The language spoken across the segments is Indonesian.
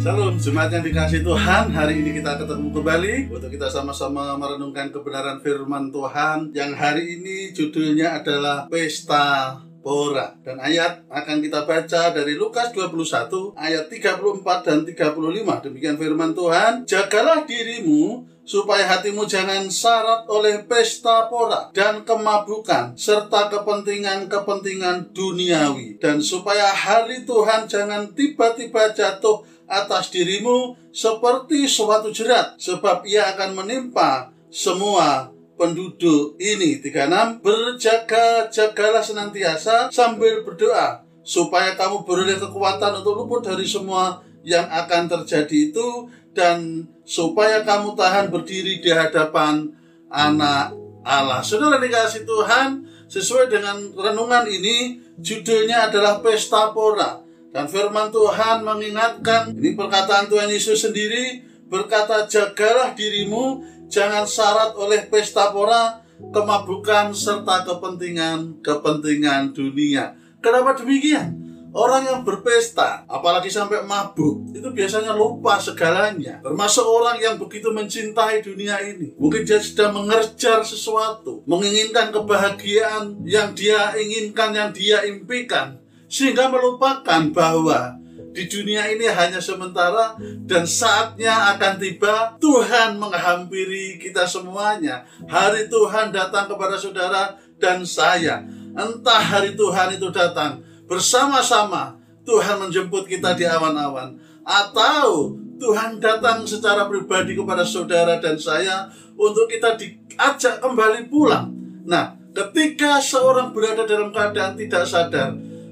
Jemaat yang dikasih Tuhan, hari ini kita ketemu kembali untuk kita sama-sama merenungkan kebenaran firman Tuhan yang hari ini judulnya adalah Pesta Pora. Dan ayat akan kita baca dari Lukas 21 ayat 34 dan 35. Demikian firman Tuhan, jagalah dirimu supaya hatimu jangan syarat oleh pesta pora dan kemabukan serta kepentingan-kepentingan duniawi. Dan supaya hari Tuhan jangan tiba-tiba jatuh atas dirimu seperti suatu jerat sebab ia akan menimpa semua penduduk ini. 36 berjaga-jagalah senantiasa sambil berdoa supaya kamu beroleh kekuatan untuk luput dari semua yang akan terjadi itu dan supaya kamu tahan berdiri di hadapan anak Allah. Saudara dikasih Tuhan, sesuai dengan renungan ini judulnya adalah Pesta Pora. Dan firman Tuhan mengingatkan, ini perkataan Tuhan Yesus sendiri berkata, jagalah dirimu, jangan syarat oleh pesta pora, kemabukan, serta kepentingan-kepentingan dunia. Kenapa demikian? Orang yang berpesta, apalagi sampai mabuk, itu biasanya lupa segalanya. Termasuk orang yang begitu mencintai dunia ini. Mungkin dia sedang mengerjar sesuatu, menginginkan kebahagiaan yang dia inginkan, yang dia impikan sehingga melupakan bahwa di dunia ini hanya sementara dan saatnya akan tiba Tuhan menghampiri kita semuanya. Hari Tuhan datang kepada saudara dan saya. Entah hari Tuhan itu datang bersama-sama Tuhan menjemput kita di awan-awan atau Tuhan datang secara pribadi kepada saudara dan saya untuk kita diajak kembali pulang. Nah, ketika seorang berada dalam keadaan tidak sadar,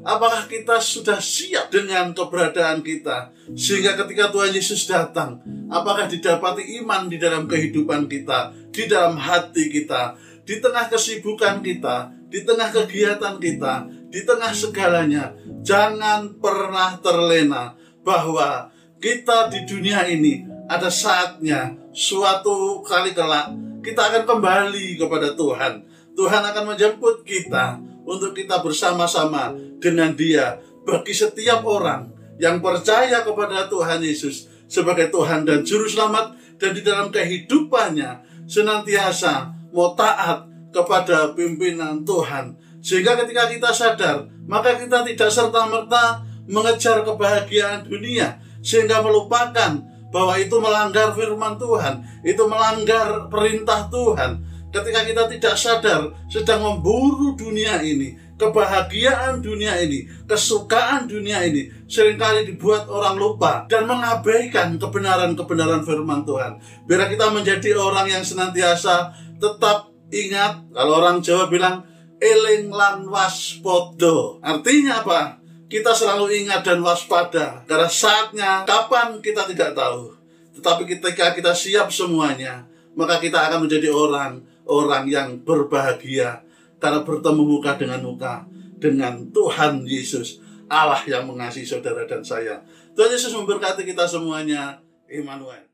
Apakah kita sudah siap dengan keberadaan kita? Sehingga ketika Tuhan Yesus datang, apakah didapati iman di dalam kehidupan kita, di dalam hati kita, di tengah kesibukan kita, di tengah kegiatan kita, di tengah segalanya. Jangan pernah terlena bahwa kita di dunia ini ada saatnya suatu kali kelak kita akan kembali kepada Tuhan. Tuhan akan menjemput kita untuk kita bersama-sama dengan Dia bagi setiap orang yang percaya kepada Tuhan Yesus sebagai Tuhan dan Juru Selamat dan di dalam kehidupannya senantiasa mau taat kepada pimpinan Tuhan. Sehingga ketika kita sadar maka kita tidak serta-merta mengejar kebahagiaan dunia sehingga melupakan bahwa itu melanggar firman Tuhan, itu melanggar perintah Tuhan, ketika kita tidak sadar sedang memburu dunia ini, kebahagiaan dunia ini, kesukaan dunia ini sering kali dibuat orang lupa dan mengabaikan kebenaran-kebenaran firman Tuhan. Biar kita menjadi orang yang senantiasa tetap ingat kalau orang Jawa bilang eling lan waspodo. Artinya apa? Kita selalu ingat dan waspada karena saatnya kapan kita tidak tahu. Tetapi ketika kita siap semuanya, maka kita akan menjadi orang orang yang berbahagia karena bertemu muka dengan muka dengan Tuhan Yesus Allah yang mengasihi saudara dan saya. Tuhan Yesus memberkati kita semuanya. Immanuel.